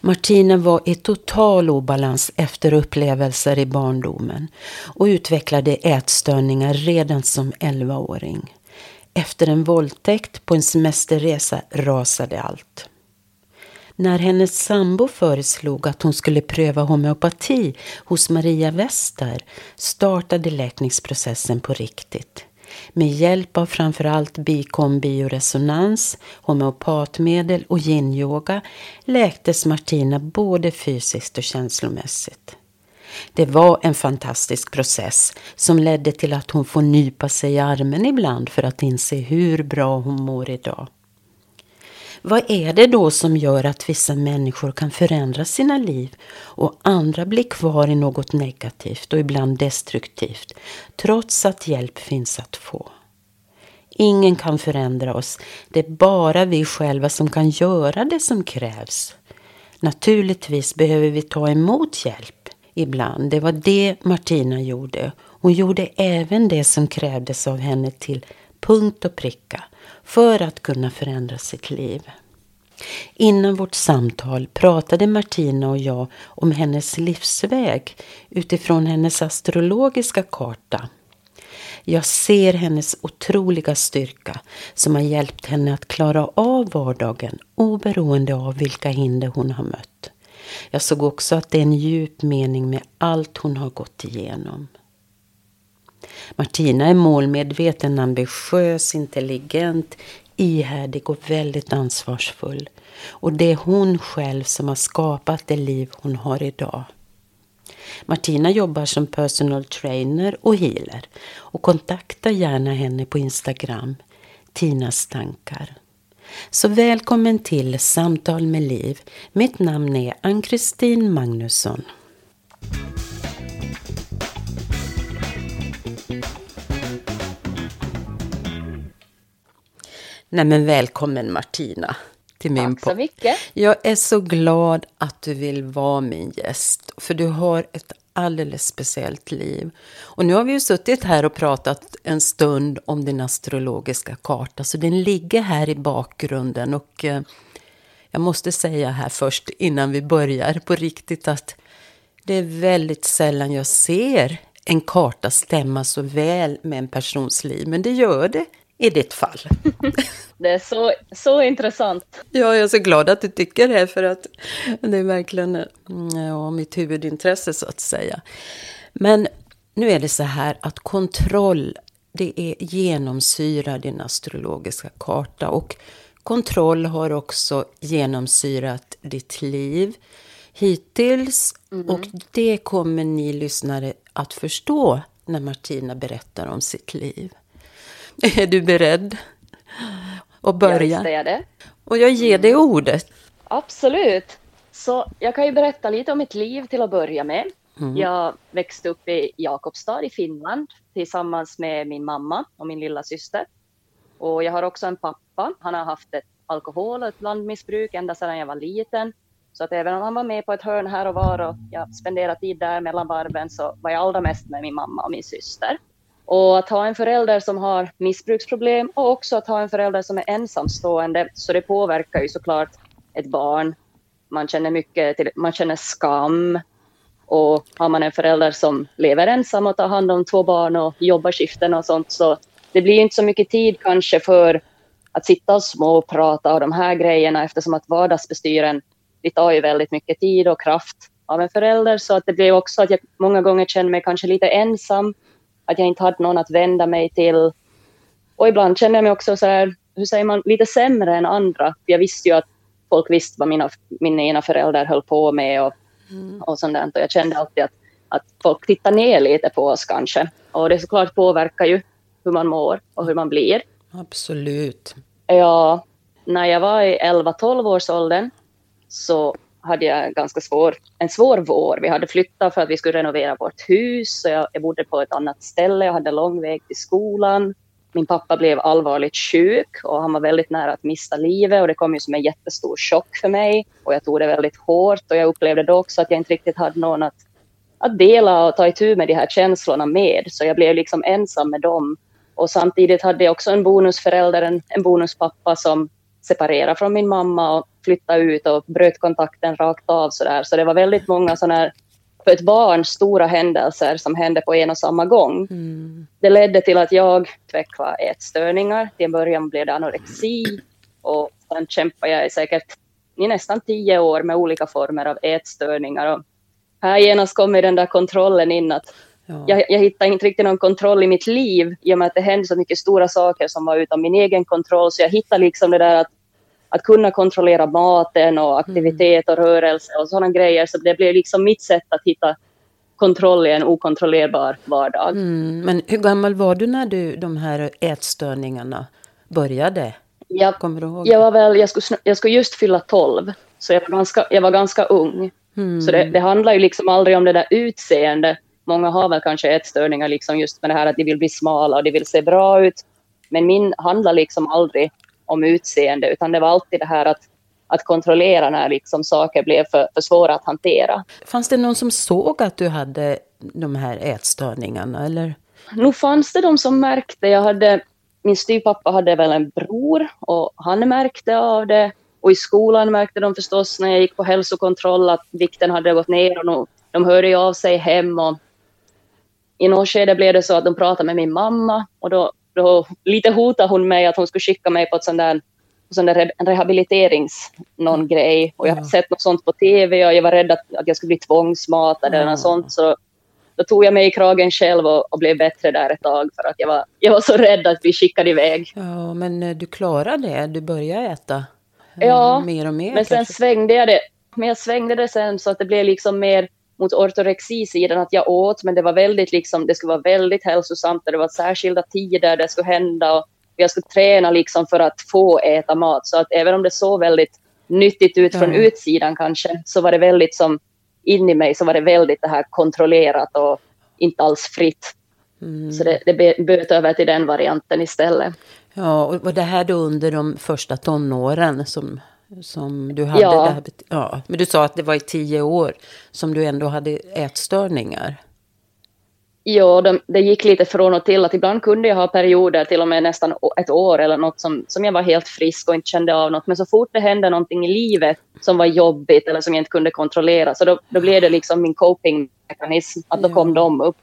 Martina var i total obalans efter upplevelser i barndomen och utvecklade ätstörningar redan som 11-åring. Efter en våldtäkt på en semesterresa rasade allt. När hennes sambo föreslog att hon skulle pröva homeopati hos Maria Wester startade läkningsprocessen på riktigt. Med hjälp av framförallt bikom bioresonans, homeopatmedel och yin-yoga läktes Martina både fysiskt och känslomässigt. Det var en fantastisk process som ledde till att hon får nypa sig i armen ibland för att inse hur bra hon mår idag. Vad är det då som gör att vissa människor kan förändra sina liv och andra blir kvar i något negativt och ibland destruktivt trots att hjälp finns att få? Ingen kan förändra oss. Det är bara vi själva som kan göra det som krävs. Naturligtvis behöver vi ta emot hjälp ibland. Det var det Martina gjorde. Hon gjorde även det som krävdes av henne till punkt och pricka för att kunna förändra sitt liv. Innan vårt samtal pratade Martina och jag om hennes livsväg utifrån hennes astrologiska karta. Jag ser hennes otroliga styrka som har hjälpt henne att klara av vardagen oberoende av vilka hinder hon har mött. Jag såg också att det är en djup mening med allt hon har gått igenom. Martina är målmedveten, ambitiös, intelligent, ihärdig och väldigt ansvarsfull. Och det är hon själv som har skapat det liv hon har idag. Martina jobbar som personal trainer och healer och kontakta gärna henne på Instagram, Tinas tankar. Så välkommen till Samtal med Liv. Mitt namn är Ann-Kristin Magnusson. Nej men välkommen Martina till min Tack så mycket. Jag är så glad att du vill vara min gäst. För du har ett alldeles speciellt liv. Och nu har vi ju suttit här och pratat en stund om din astrologiska karta. Så den ligger här i bakgrunden. Och eh, jag måste säga här först innan vi börjar på riktigt att det är väldigt sällan jag ser en karta stämma så väl med en persons liv. Men det gör det i ditt fall. Det är så, så intressant. Ja, jag är så glad att du tycker det, för att det är verkligen mm, ja, mitt huvudintresse så att säga. Men nu är det så här att kontroll, det är genomsyrar din astrologiska karta och kontroll har också genomsyrat ditt liv hittills. Mm. Och det kommer ni lyssnare att förstå när Martina berättar om sitt liv. Är du beredd att börja? Jag det. Och jag ger dig ordet. Absolut. Så jag kan ju berätta lite om mitt liv till att börja med. Mm. Jag växte upp i Jakobstad i Finland tillsammans med min mamma och min lilla syster. Och jag har också en pappa. Han har haft ett alkohol och ett blandmissbruk ända sedan jag var liten. Så att även om han var med på ett hörn här och var och jag spenderade tid där mellan varven så var jag allra mest med min mamma och min syster. Och att ha en förälder som har missbruksproblem och också att ha en förälder som är ensamstående, så det påverkar ju såklart ett barn. Man känner mycket, till, man känner skam. Och har man en förälder som lever ensam och tar hand om två barn och jobbar skiften och sånt, så det blir inte så mycket tid kanske för att sitta och småprata och de här grejerna eftersom att vardagsbestyren, det tar ju väldigt mycket tid och kraft av en förälder. Så att det blir också att jag många gånger känner mig kanske lite ensam att jag inte hade någon att vända mig till. Och ibland kände jag mig också så här, hur säger man, lite sämre än andra. Jag visste ju att folk visste vad mina, mina ena föräldrar höll på med och, mm. och sånt där. Och jag kände alltid att, att folk tittar ner lite på oss kanske. Och det såklart påverkar ju hur man mår och hur man blir. Absolut. Ja, när jag var i 11-12 års åldern så hade jag ganska svår, en svår vår. Vi hade flyttat för att vi skulle renovera vårt hus. Så jag, jag bodde på ett annat ställe, jag hade lång väg till skolan. Min pappa blev allvarligt sjuk och han var väldigt nära att mista livet och det kom ju som en jättestor chock för mig och jag tog det väldigt hårt och jag upplevde då också att jag inte riktigt hade någon att, att dela och ta itu med de här känslorna med. Så jag blev liksom ensam med dem. Och samtidigt hade jag också en bonusförälder, en, en bonuspappa som separerade från min mamma och flyttade ut och bröt kontakten rakt av. Så, där. så det var väldigt många sådana här, för ett barn, stora händelser som hände på en och samma gång. Mm. Det ledde till att jag utvecklade ätstörningar. Till en början blev det anorexi och sen kämpade jag säkert i nästan tio år med olika former av ätstörningar. Och här genast kommer den där kontrollen in att ja. jag, jag hittade inte riktigt någon kontroll i mitt liv i och med att det hände så mycket stora saker som var utom min egen kontroll. Så jag hittade liksom det där att att kunna kontrollera maten och aktivitet och rörelse och sådana grejer. Så det blev liksom mitt sätt att hitta kontroll i en okontrollerbar vardag. Mm, men hur gammal var du när du, de här ätstörningarna började? Jag, Kommer du ihåg? Jag, var väl, jag, skulle, jag skulle just fylla 12, så jag var ganska, jag var ganska ung. Mm. Så det, det handlar ju liksom aldrig om det där utseendet. Många har väl kanske ätstörningar liksom just med det här att de vill bli smala och de vill se bra ut. Men min handlar liksom aldrig om utseende, utan det var alltid det här att, att kontrollera när liksom saker blev för, för svåra att hantera. Fanns det någon som såg att du hade de här ätstörningarna? Eller? Nog fanns det de som märkte. Jag hade, min styvpappa hade väl en bror och han märkte av det. Och i skolan märkte de förstås när jag gick på hälsokontroll att vikten hade gått ner och de, de hörde av sig hem. Och I något skede blev det så att de pratade med min mamma och då då lite hotade hon mig att hon skulle skicka mig på ett sånt där, sån där rehabiliterings någon grej. Och jag har sett något sånt på tv och jag var rädd att, jag skulle bli tvångsmatad eller något sånt. Så då tog jag mig i kragen själv och, och, blev bättre där ett tag för att jag var, jag var så rädd att bli skickad iväg. Ja, men eh, du klarade det? Du började äta? Ja, mer och mer, men sen kanske. svängde jag det. Men jag svängde det sen så att det blev liksom mer mot ortorexisidan att jag åt, men det var väldigt liksom, det skulle vara väldigt hälsosamt och det var särskilda tider det skulle hända och jag skulle träna liksom för att få äta mat. Så att även om det såg väldigt nyttigt ut från utsidan kanske, så var det väldigt som in i mig så var det väldigt det här kontrollerat och inte alls fritt. Mm. Så det, det böt över till den varianten istället. Ja, och det här då under de första tonåren som som du hade. Ja. Det här, ja. Men du sa att det var i tio år som du ändå hade ätstörningar. Ja, de, det gick lite från och till. att Ibland kunde jag ha perioder, till och med nästan ett år eller något, som, som jag var helt frisk och inte kände av något. Men så fort det hände någonting i livet som var jobbigt eller som jag inte kunde kontrollera, så då, då blev det liksom min copingmekanism, att då ja. kom de upp.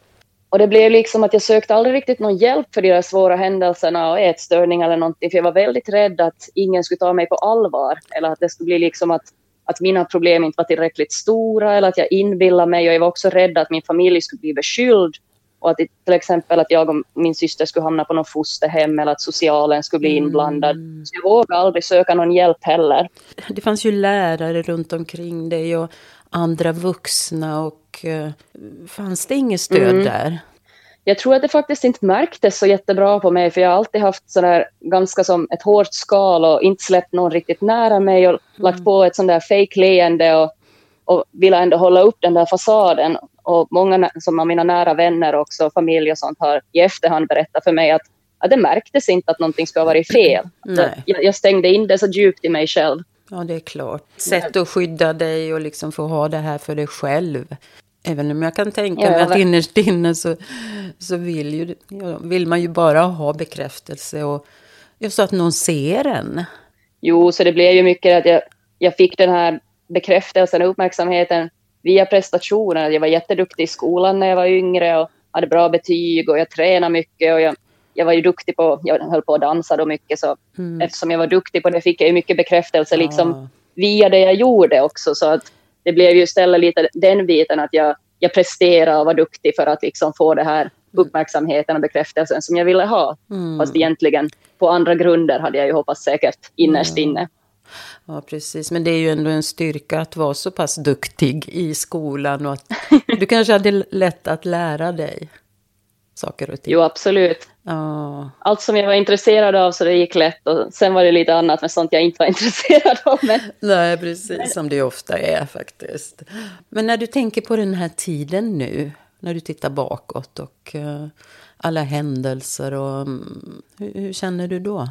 Och det blev liksom att jag sökte aldrig riktigt någon hjälp för de där svåra händelserna och ätstörningar eller någonting, för jag var väldigt rädd att ingen skulle ta mig på allvar, eller att det skulle bli liksom att, att mina problem inte var tillräckligt stora, eller att jag inbillade mig, och jag var också rädd att min familj skulle bli beskylld, och att till exempel att jag och min syster skulle hamna på något fosterhem, eller att socialen skulle bli inblandad. Mm. Så jag vågade aldrig söka någon hjälp heller. Det fanns ju lärare runt omkring dig och andra vuxna och uh, fanns det inget stöd mm. där? Jag tror att det faktiskt inte märktes så jättebra på mig, för jag har alltid haft sådär ganska som ett hårt skal och inte släppt någon riktigt nära mig och mm. lagt på ett sånt där fake-leende och, och ville ändå hålla upp den där fasaden. Och många som av mina nära vänner också, familj och sånt, har i efterhand berättat för mig att, att det märktes inte att någonting skulle ha varit fel. Jag, jag stängde in det så djupt i mig själv. Ja, det är klart. Sätt att skydda dig och liksom få ha det här för dig själv. Även om jag kan tänka ja, mig att innerst inne så, så vill, ju, ja, vill man ju bara ha bekräftelse och just att någon ser en. Jo, så det blev ju mycket att jag, jag fick den här bekräftelsen och uppmärksamheten via prestationer. Jag var jätteduktig i skolan när jag var yngre och hade bra betyg och jag tränade mycket och jag jag var ju duktig på, jag höll på att dansa då mycket, så mm. eftersom jag var duktig på det fick jag ju mycket bekräftelse liksom via det jag gjorde också. Så att det blev ju istället lite den biten att jag, jag presterade och var duktig för att liksom få det här uppmärksamheten och bekräftelsen som jag ville ha. Mm. Fast egentligen på andra grunder hade jag ju hoppats säkert innerst mm. inne. Ja, precis. Men det är ju ändå en styrka att vara så pass duktig i skolan och att du kanske hade lätt att lära dig saker och ting. Jo, absolut. Ja. Allt som jag var intresserad av så det gick lätt och sen var det lite annat med sånt jag inte var intresserad av. Men... Nej, precis som det ofta är faktiskt. Men när du tänker på den här tiden nu, när du tittar bakåt och uh, alla händelser och um, hur, hur känner du då?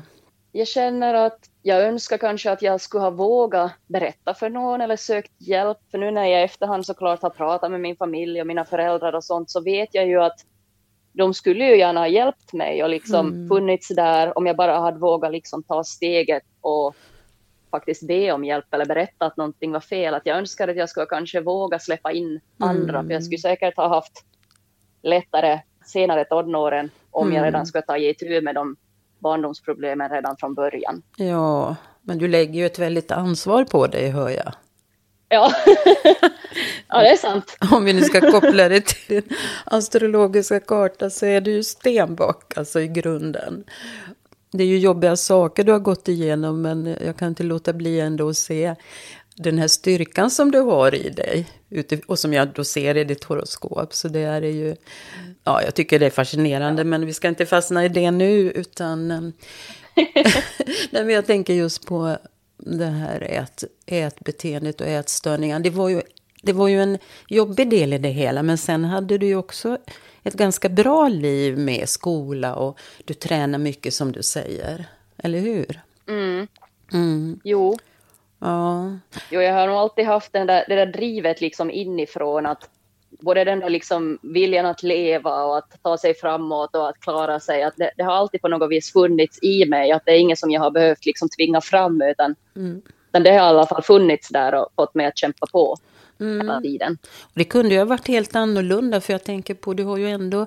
Jag känner att jag önskar kanske att jag skulle ha vågat berätta för någon eller sökt hjälp. För nu när jag i efterhand såklart har pratat med min familj och mina föräldrar och sånt så vet jag ju att de skulle ju gärna ha hjälpt mig och liksom mm. funnits där om jag bara hade vågat liksom ta steget och faktiskt be om hjälp eller berätta att någonting var fel. Att jag önskar att jag skulle kanske våga släppa in andra, mm. för jag skulle säkert ha haft lättare senare tonåren om mm. jag redan skulle ta itu med de barndomsproblemen redan från början. Ja, men du lägger ju ett väldigt ansvar på dig, hör jag. Ja. ja, det är sant. Om vi nu ska koppla det till din astrologiska karta så är du ju stenbock, alltså i grunden. Det är ju jobbiga saker du har gått igenom, men jag kan inte låta bli ändå att se den här styrkan som du har i dig. Och som jag då ser i ditt horoskop. Så det är ju, ja jag tycker det är fascinerande, men vi ska inte fastna i det nu, utan... Eh, Nej, men jag tänker just på det här ät, ätbeteendet och ätstörningar. Det var, ju, det var ju en jobbig del i det hela, men sen hade du ju också ett ganska bra liv med skola och du tränar mycket som du säger. Eller hur? Mm. Mm. Jo. Ja. Jo, jag har nog alltid haft den där, det där drivet liksom inifrån att både den där liksom viljan att leva och att ta sig framåt och att klara sig, att det, det, har alltid på något vis funnits i mig, att det är inget som jag har behövt liksom tvinga fram, utan, mm. utan det har i alla fall funnits där och fått mig att kämpa på mm. hela tiden. Det kunde ju ha varit helt annorlunda, för jag tänker på, du har ju ändå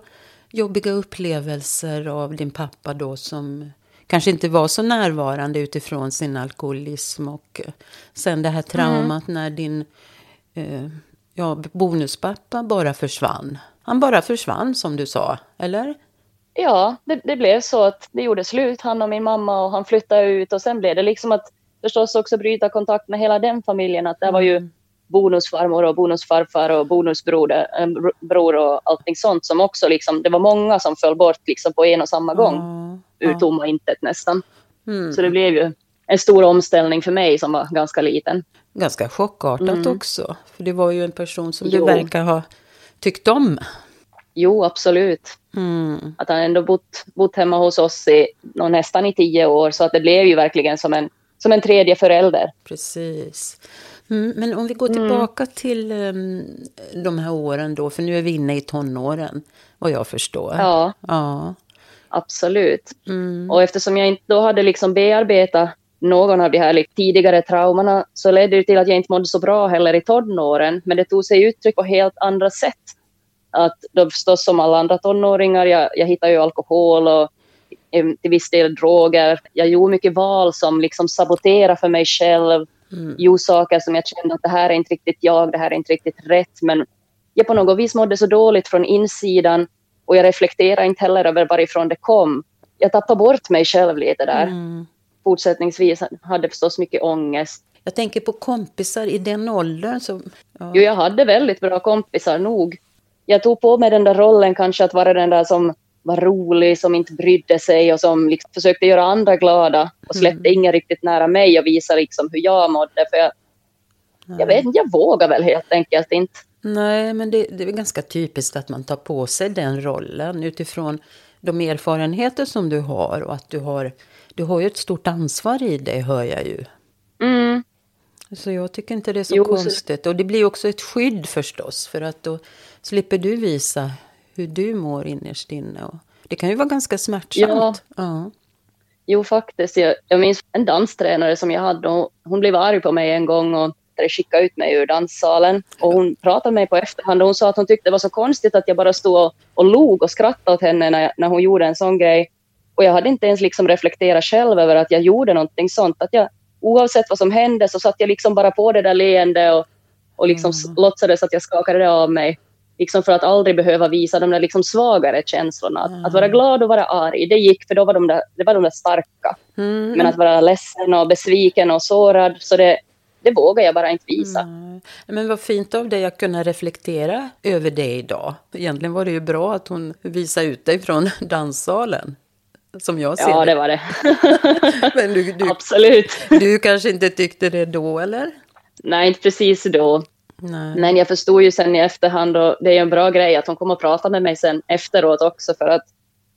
jobbiga upplevelser av din pappa då som kanske inte var så närvarande utifrån sin alkoholism och sen det här traumat mm. när din eh, ja, bonuspappa bara försvann. Han bara försvann som du sa, eller? Ja, det, det, blev så att det gjorde slut, han och min mamma, och han flyttade ut och sen blev det liksom att förstås också bryta kontakt med hela den familjen. Att det var ju mm. bonusfarmor och bonusfarfar och bonusbror bror och allting sånt som också liksom, det var många som föll bort liksom på en och samma gång. Mm. Ur tomma intet nästan. Mm. Så det blev ju en stor omställning för mig som var ganska liten ganska chockartat mm. också. För det var ju en person som jo. du verkar ha tyckt om. Jo, absolut. Mm. Att han ändå bott, bott hemma hos oss i nästan i tio år. Så att det blev ju verkligen som en, som en tredje förälder. Precis. Mm, men om vi går mm. tillbaka mm. till um, de här åren då, för nu är vi inne i tonåren, vad jag förstår. Ja, ja. absolut. Mm. Och eftersom jag inte då hade liksom bearbetat någon av de här tidigare traumorna så ledde det till att jag inte mådde så bra heller i tonåren, men det tog sig uttryck på helt andra sätt. Att då förstås som alla andra tonåringar, jag, jag hittade ju alkohol och till viss del droger. Jag gjorde mycket val som liksom saboterade för mig själv. Mm. Gjorde saker som jag kände att det här är inte riktigt jag, det här är inte riktigt rätt. Men jag på något vis mådde så dåligt från insidan och jag reflekterade inte heller över varifrån det kom. Jag tappade bort mig själv lite där. Mm fortsättningsvis hade förstås mycket ångest. Jag tänker på kompisar i den åldern. Så, ja. Jo, jag hade väldigt bra kompisar nog. Jag tog på mig den där rollen kanske att vara den där som var rolig, som inte brydde sig och som liksom försökte göra andra glada och mm. släppte mm. ingen riktigt nära mig och visa liksom hur jag mådde. För jag, jag vet jag vågar väl helt enkelt inte. Nej, men det, det är ganska typiskt att man tar på sig den rollen utifrån de erfarenheter som du har och att du har du har ju ett stort ansvar i dig, hör jag ju. Mm. Så jag tycker inte det är så jo, konstigt. Och det blir också ett skydd förstås. För att då slipper du visa hur du mår innerst inne. Och det kan ju vara ganska smärtsamt. Ja. ja. Jo, faktiskt. Jag, jag minns en danstränare som jag hade. Och hon blev arg på mig en gång och skickade ut mig ur danssalen. Och hon pratade med mig på efterhand och hon sa att hon tyckte det var så konstigt att jag bara stod och, och log och skrattade åt henne när, när hon gjorde en sån grej. Och jag hade inte ens liksom reflekterat själv över att jag gjorde någonting sånt. Att jag, oavsett vad som hände så satt jag liksom bara på det där leende och, och liksom mm. låtsades att jag skakade det av mig. liksom för att aldrig behöva visa de där liksom svagare känslorna. Att, att vara glad och vara arg, det gick för då var de där, det var de där starka. Mm. Men att vara ledsen och besviken och sårad, så det, det vågar jag bara inte visa. Nej. Men vad fint av dig att kunna reflektera över det idag. Egentligen var det ju bra att hon visade ut dig från danssalen. Som jag ser Ja, det. det var det. Men du, du, Absolut. du kanske inte tyckte det då, eller? Nej, inte precis då. Nej. Men jag förstod ju sen i efterhand och det är en bra grej att hon kom och pratade med mig sen efteråt också för att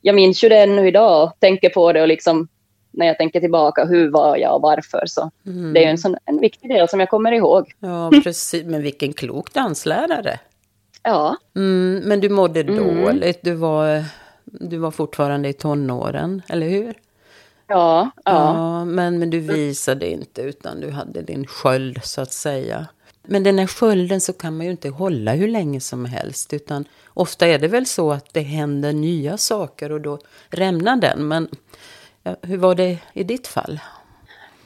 jag minns ju det ännu idag och tänker på det och liksom när jag tänker tillbaka, hur var jag och varför? Så Mm. det är ju en, sån, en viktig del som jag kommer ihåg. Ja, precis. Men vilken klok danslärare. Ja, Mm, men du mådde Mm. dåligt. Du var, du var fortfarande i tonåren, eller hur? ja, ja. Ja, men, men du visade inte utan du hade din sköld så att säga. Men den här skölden så kan man ju inte hålla hur länge som helst utan ofta är det väl så att det händer nya saker och då rämnar den. Men ja, hur var det i ditt fall?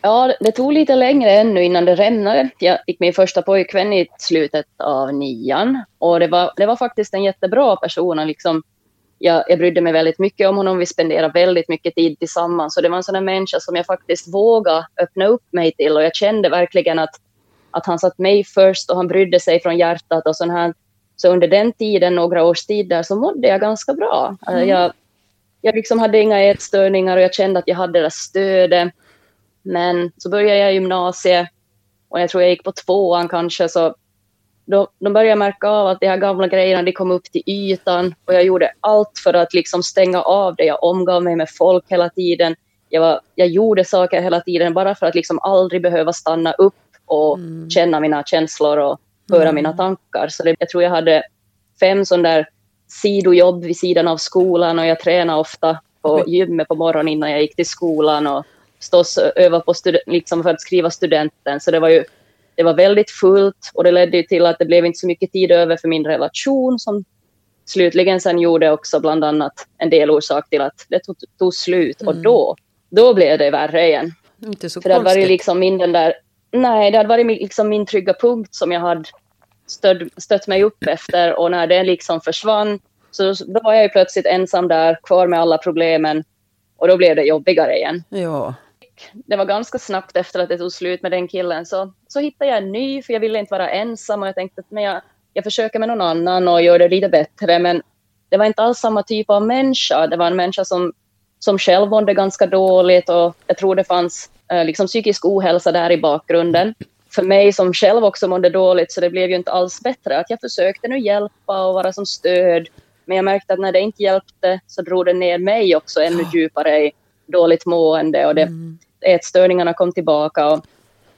Ja, det tog lite längre ännu innan det rämnade. Jag fick min första pojkvän i slutet av nian och det var, det var faktiskt en jättebra person. Liksom, jag, jag brydde mig väldigt mycket om honom, vi spenderade väldigt mycket tid tillsammans. Så det var en sån där människa som jag faktiskt vågade öppna upp mig till och jag kände verkligen att, att han satt mig först och han brydde sig från hjärtat och sån här. Så under den tiden, några års tid där, så mådde jag ganska bra. Jag, jag liksom hade inga ätstörningar och jag kände att jag hade det där stödet. Men så började jag gymnasiet och jag tror jag gick på tvåan kanske, så då, då började märka av att de här gamla grejerna de kom upp till ytan och jag gjorde allt för att liksom stänga av det. Jag omgav mig med folk hela tiden. Jag, var, jag gjorde saker hela tiden bara för att liksom aldrig behöva stanna upp och känna mina känslor och höra mina tankar. Så det, jag tror jag hade fem sådana där sidojobb vid sidan av skolan och jag tränade ofta på gymmet på morgonen innan jag gick till skolan och stås öva på liksom för att skriva studenten. Så det var ju det var väldigt fullt och det ledde till att det blev inte så mycket tid över för min relation som slutligen sen gjorde också bland annat en del orsak till att det tog, tog slut. Och då, då blev det värre igen. Inte så För det konstigt. liksom min den där, nej det hade varit liksom min trygga punkt som jag hade stöd, stött mig upp efter. Och när den liksom försvann så då var jag ju plötsligt ensam där, kvar med alla problemen. Och då blev det jobbigare igen. Ja, det var ganska snabbt efter att det tog slut med den killen så, så hittade jag en ny för jag ville inte vara ensam och jag tänkte att men jag, jag försöker med någon annan och gör det lite bättre men det var inte alls samma typ av människa. Det var en människa som, som själv mådde ganska dåligt och jag tror det fanns eh, liksom psykisk ohälsa där i bakgrunden. För mig som själv också mådde dåligt så det blev ju inte alls bättre. Att jag försökte nu hjälpa och vara som stöd men jag märkte att när det inte hjälpte så drog det ner mig också ännu djupare i dåligt mående och det, ätstörningarna kom tillbaka. Och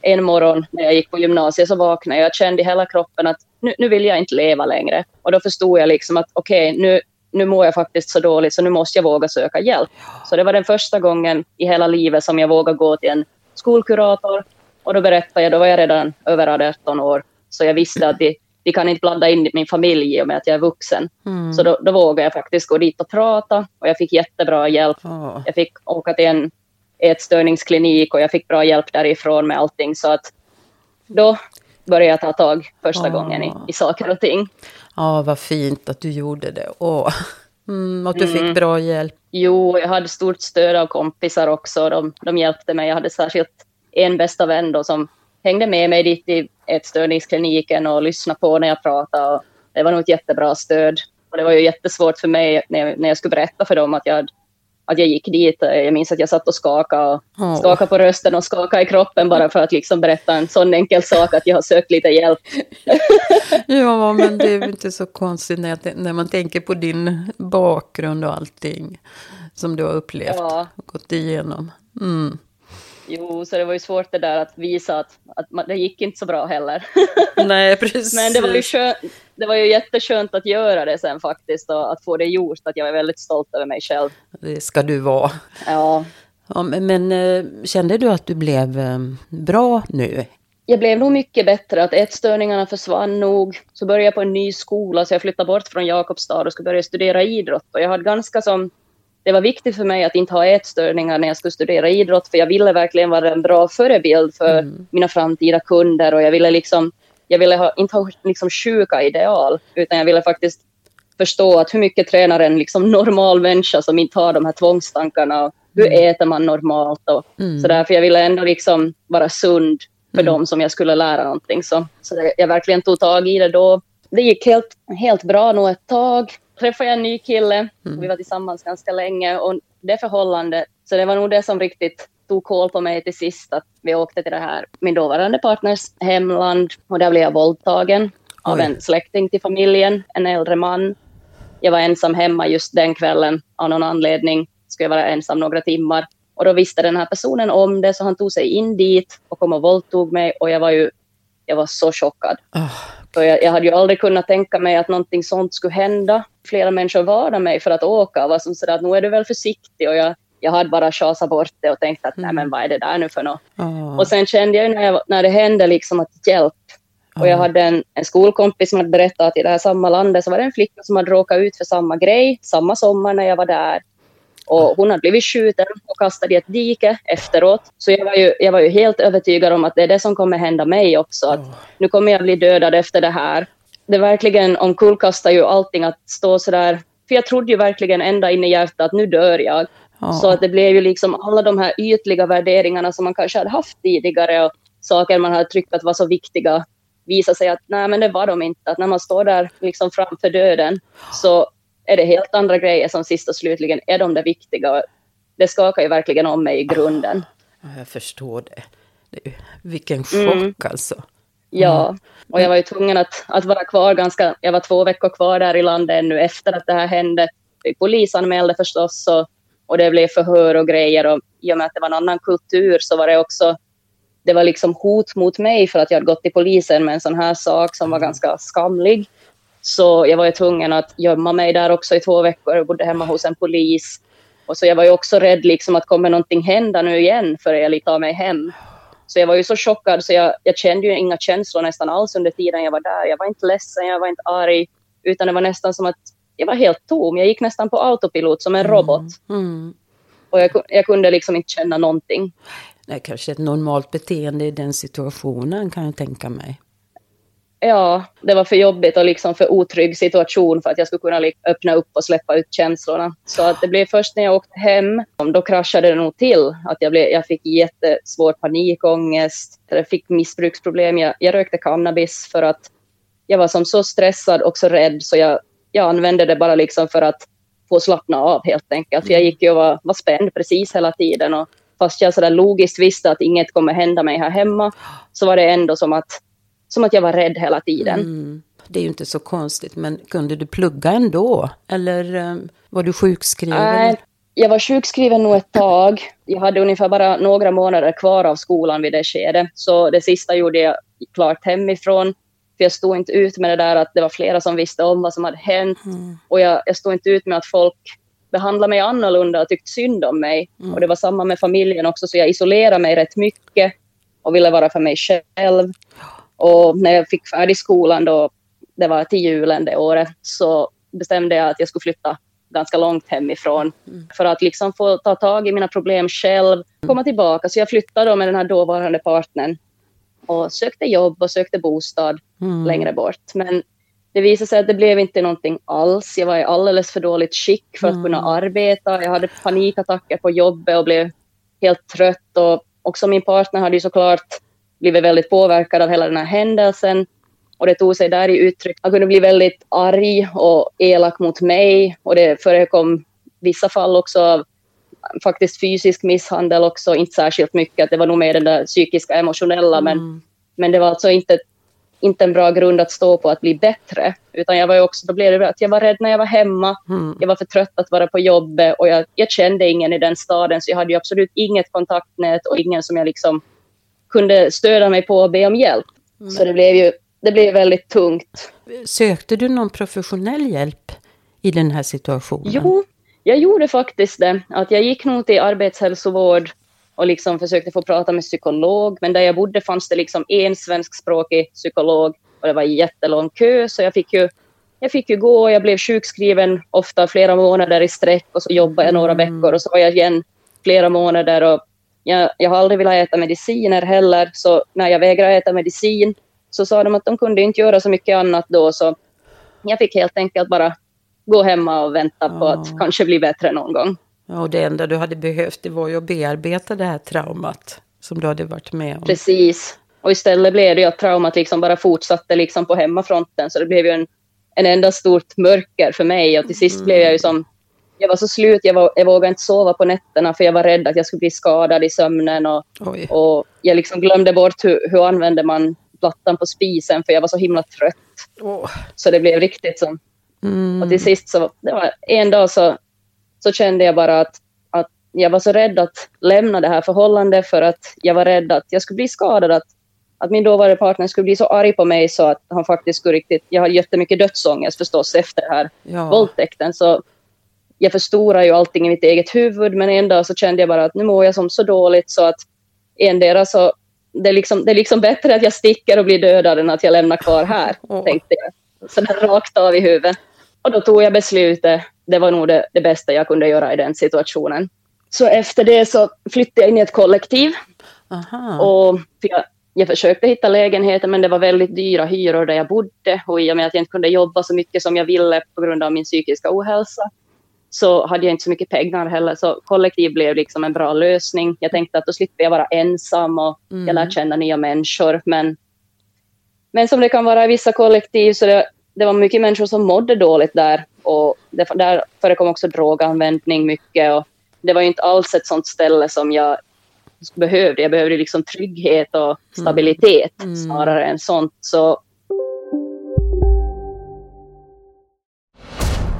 en morgon när jag gick på gymnasiet så vaknade jag och kände i hela kroppen att nu, nu vill jag inte leva längre. Och då förstod jag liksom att okej, nu, nu mår jag faktiskt så dåligt så nu måste jag våga söka hjälp. Så det var den första gången i hela livet som jag vågade gå till en skolkurator. Och då berättade jag, då var jag redan över 18 år, så jag visste att de, de kan inte blanda in min familj i och med att jag är vuxen. Så då, då vågade jag faktiskt gå dit och prata och jag fick jättebra hjälp. ja. Jag fick åka till en ätstörningsklinik och jag fick bra hjälp därifrån med allting. Så att då började jag ta tag första Ah. gången i, i saker och ting. ja, vad fint att du gjorde det. Åh. Mm, att du fick bra hjälp. Jo, jag hade stort stöd av kompisar också. De, de hjälpte mig. Jag hade särskilt en bästa vän då som hängde med mig dit till ätstörningskliniken och lyssnade på när jag pratade. Och det var nog ett jättebra stöd. Och det var ju jättesvårt för mig när jag, när jag skulle berätta för dem att jag, att jag gick dit. Jag minns att jag satt och skakade, och skakade på rösten och skakade i kroppen bara för att liksom berätta en sån enkel sak att jag har sökt lite hjälp. Ja, men det är väl inte så konstigt när, jag, när man tänker på din bakgrund och allting som du har upplevt Ja. och gått igenom. Mm. Jo, så det var ju svårt det där att visa att, att man, det gick inte så bra heller. Nej, precis. Men det var, ju skönt, det var ju jätteskönt att göra det sen faktiskt och att få det gjort. Att jag är väldigt stolt över mig själv. Det ska du vara. Ja. Ja, men men eh, kände du att du blev eh, bra nu? Jag blev nog mycket bättre, att ätstörningarna försvann nog. Så började jag på en ny skola, så jag flyttade bort från Jakobstad och skulle börja studera idrott. Och jag hade ganska som... Det var viktigt för mig att inte ha ätstörningar när jag skulle studera idrott, för jag ville verkligen vara en bra förebild för mina framtida kunder och jag ville liksom jag ville ha, inte ha liksom sjuka ideal, utan jag ville faktiskt förstå att hur mycket tränar en liksom normal människa som inte har de här tvångstankarna och hur mm. äter man normalt och mm. så därför jag ville ändå liksom vara sund för mm. dem som jag skulle lära någonting. Så, så jag verkligen tog tag i det då. Det gick helt, helt bra nog ett tag. Träffade jag en ny kille, mm. vi var tillsammans ganska länge och det förhållandet, så det var nog det som riktigt tog koll på mig till sist, att vi åkte till det här, min dåvarande partners hemland och där blev jag våldtagen Oj. av en släkting till familjen, en äldre man. Jag var ensam hemma just den kvällen av någon anledning, skulle jag vara ensam några timmar. Och då visste den här personen om det, så han tog sig in dit och kom och våldtog mig och jag var ju jag var så chockad. Oh. Jag, jag, hade ju aldrig kunnat tänka mig att någonting sånt skulle hända. Flera människor varnade mig för att åka och var som sådär att nu är du väl försiktig och jag jag hade bara chasat bort det och tänkt att mm. nej men vad är det där nu för något. Oh. Och sen kände jag när, jag, när det hände liksom att hjälp. Oh. Och jag hade en, en skolkompis som hade berättat att i det här samma landet så var det en flicka som hade råkat ut för samma grej samma sommar när jag var där. Och hon hade blivit skjuten och kastad i ett dike efteråt. Så jag var, ju, jag var ju helt övertygad om att det är det som kommer hända mig också. Att nu kommer jag bli dödad efter det här. Det verkligen omkullkastar ju allting att stå så där. För jag trodde ju verkligen ända in i hjärtat att nu dör jag. Ja. Så att det blev ju liksom alla de här ytliga värderingarna som man kanske hade haft tidigare och saker man hade tyckt att var så viktiga visade sig att nej, men det var de inte. Att när man står där liksom framför döden så är det helt andra grejer som sist och slutligen är de det viktiga. Det skakar ju verkligen om mig i grunden. Ja, jag förstår det. det vilken chock mm. alltså. Ja, och jag var ju tvungen att, att vara kvar ganska, jag var två veckor kvar där i landet ännu efter att det här hände. Polisanmälde förstås och och det blev förhör och grejer och i och med att det var en annan kultur så var det också det var liksom hot mot mig för att jag hade gått till polisen med en sån här sak som var mm. ganska skamlig. Så jag var ju tvungen att gömma mig där också i två veckor och bodde hemma hos en polis. Och så jag var ju också rädd liksom att kommer någonting hända nu igen för jag tar mig hem. Så jag var ju så chockad så jag, jag kände ju inga känslor nästan alls under tiden jag var där. Jag var inte ledsen, jag var inte arg, utan det var nästan som att jag var helt tom. Jag gick nästan på autopilot som en mm. robot. Mm. Och jag, jag, kunde liksom inte känna någonting. Det är kanske ett normalt beteende i den situationen kan jag tänka mig. Ja, det var för jobbigt och liksom för otrygg situation för att jag skulle kunna öppna upp och släppa ut känslorna. Så att det blev först när jag åkte hem, då kraschade det nog till. Att jag, blev, jag fick jättesvår panikångest, jag fick missbruksproblem. Jag, jag rökte cannabis för att jag var som så stressad och så rädd så jag jag använde det bara liksom för att få slappna av helt enkelt. För jag gick ju och var, var spänd precis hela tiden. Och fast jag sådär logiskt visste att inget kommer hända mig här hemma, så var det ändå som att, som att jag var rädd hela tiden. Mm. Det är ju inte så konstigt, men kunde du plugga ändå? Eller um, var du sjukskriven? Nej, jag var sjukskriven nog ett tag. Jag hade ungefär bara några månader kvar av skolan vid det skedet. Så det sista gjorde jag klart hemifrån. För jag stod inte ut med det där att det var flera som visste om vad som hade hänt. Mm. Och jag, jag stod inte ut med att folk behandlade mig annorlunda och tyckte synd om mig. Mm. Och det var samma med familjen också, så jag isolerade mig rätt mycket och ville vara för mig själv. Och när jag fick färdig skolan då, det var till julen det året, så bestämde jag att jag skulle flytta ganska långt hemifrån mm. för att liksom få ta tag i mina problem själv, komma tillbaka. Så jag flyttade då med den här dåvarande partnern och sökte jobb och sökte bostad mm. längre bort. Men det visade sig att det blev inte någonting alls. Jag var i alldeles för dåligt skick för att mm. kunna arbeta. Jag hade panikattacker på jobbet och blev helt trött. Och också min partner hade ju såklart blivit väldigt påverkad av hela den här händelsen. Och det tog sig där i uttryck. Han kunde bli väldigt arg och elak mot mig. Och det förekom vissa fall också av faktiskt fysisk misshandel också, inte särskilt mycket. Det var nog mer den där psykiska, emotionella, mm. men, men det var alltså inte, inte en bra grund att stå på att bli bättre. Utan jag var också, då blev det att jag var rädd när jag var hemma, mm. jag var för trött att vara på jobbet och jag, jag kände ingen i den staden, så jag hade absolut inget kontaktnät och ingen som jag liksom kunde stödja mig på och be om hjälp. Mm. Så det blev ju det blev väldigt tungt. Sökte du någon professionell hjälp i den här situationen? Jo, jag gjorde faktiskt det. Att jag gick nog till arbetshälsovård och liksom försökte få prata med psykolog. Men där jag bodde fanns det liksom en svenskspråkig psykolog och det var jättelång kö. Så jag fick ju, jag fick ju gå och jag blev sjukskriven ofta flera månader i sträck och så jobbade jag några mm. veckor och så var jag igen flera månader. Och jag, jag har aldrig velat äta mediciner heller, så när jag vägrade äta medicin så sa de att de kunde inte göra så mycket annat då, så jag fick helt enkelt bara gå hemma och vänta på att kanske bli bättre någon gång. Ja, och det enda du hade behövt det var ju att bearbeta det här traumat som du hade varit med om. Precis. Och istället blev det ju att traumat liksom bara fortsatte liksom på hemmafronten, så det blev ju en, en enda stort mörker för mig och till sist mm. blev jag ju som jag var så slut, jag, var, jag vågade inte sova på nätterna för jag var rädd att jag skulle bli skadad i sömnen och, och jag liksom glömde bort hur, hur använder man plattan på spisen för jag var så himla trött. Oh. Så det blev riktigt som... Mm. Och till sist så, det var en dag så, så kände jag bara att, att jag var så rädd att lämna det här förhållandet för att jag var rädd att jag skulle bli skadad, att, att min dåvarande partner skulle bli så arg på mig så att han faktiskt skulle riktigt... Jag hade jättemycket dödsångest förstås efter den här ja. våldtäkten, så jag förstorar ju allting i mitt eget huvud, men en dag så kände jag bara att nu mår jag som så dåligt så att endera så det är, liksom, det är liksom bättre att jag sticker och blir dödad än att jag lämnar kvar här, oh. tänkte jag. Så där rakt av i huvudet. Och då tog jag beslutet. Det var nog det, det bästa jag kunde göra i den situationen. Så efter det så flyttade jag in i ett kollektiv. Aha. Och jag, jag försökte hitta lägenheter men det var väldigt dyra hyror där jag bodde och i och med att jag inte kunde jobba så mycket som jag ville på grund av min psykiska ohälsa så hade jag inte så mycket pengar heller, så kollektiv blev liksom en bra lösning. Jag tänkte att då slipper jag vara ensam och mm. jag lär känna nya människor. Men, men som det kan vara i vissa kollektiv så det, det var mycket människor som mådde dåligt där och det, där förekom också droganvändning mycket och det var inte alls ett sånt ställe som jag behövde. Jag behövde liksom trygghet och mm. stabilitet mm. snarare än sånt. Så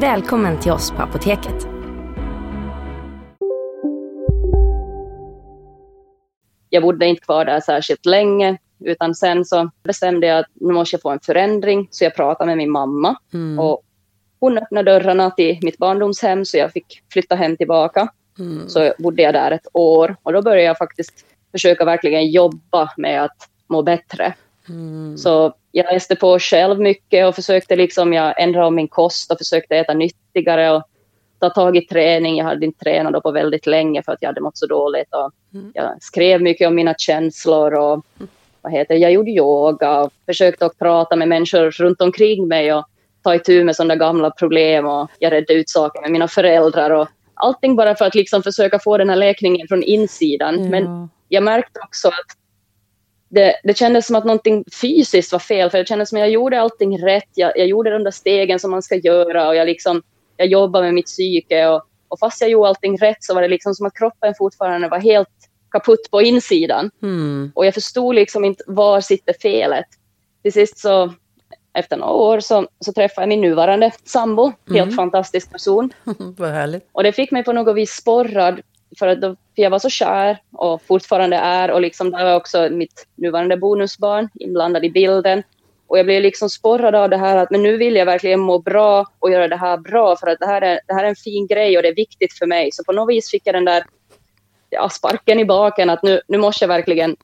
Välkommen till oss på Apoteket. Jag bodde inte kvar där särskilt länge, utan sen så bestämde jag att nu måste jag få en förändring, så jag pratade med min mamma. Mm. Och hon öppnade dörrarna till mitt barndomshem, så jag fick flytta hem tillbaka. Mm. Så bodde jag där ett år och då började jag faktiskt försöka verkligen jobba med att må bättre. Mm. Så jag läste på själv mycket och försökte liksom, jag ändrade om min kost och försökte äta nyttigare och ta tag i träning. Jag hade inte tränat på väldigt länge för att jag hade mått så dåligt. Och mm. Jag skrev mycket om mina känslor och vad heter jag gjorde yoga och försökte att prata med människor runt omkring mig och ta itu med sådana gamla problem och jag redde ut saker med mina föräldrar och allting bara för att liksom försöka få den här läkningen från insidan. Mm. Men jag märkte också att det, det kändes som att någonting fysiskt var fel, för det kändes som att jag gjorde allting rätt. Jag, jag gjorde de där stegen som man ska göra och jag, liksom, jag jobbade med mitt psyke. Och, och fast jag gjorde allting rätt så var det liksom som att kroppen fortfarande var helt kaputt på insidan. Mm. Och jag förstod liksom inte var sitter felet. Till sist så, efter några år, så, så träffade jag min nuvarande sambo. Helt mm. fantastisk person. Vad härligt. Och det fick mig på något vis sporrad för att då, för jag var så kär och fortfarande är och liksom där var också mitt nuvarande bonusbarn inblandad i bilden. Och jag blev liksom sporrad av det här att men nu vill jag verkligen må bra och göra det här bra för att det här är, det här är en fin grej och det är viktigt för mig. Så på något vis fick jag den där ja, sparken i baken att nu, nu måste jag verkligen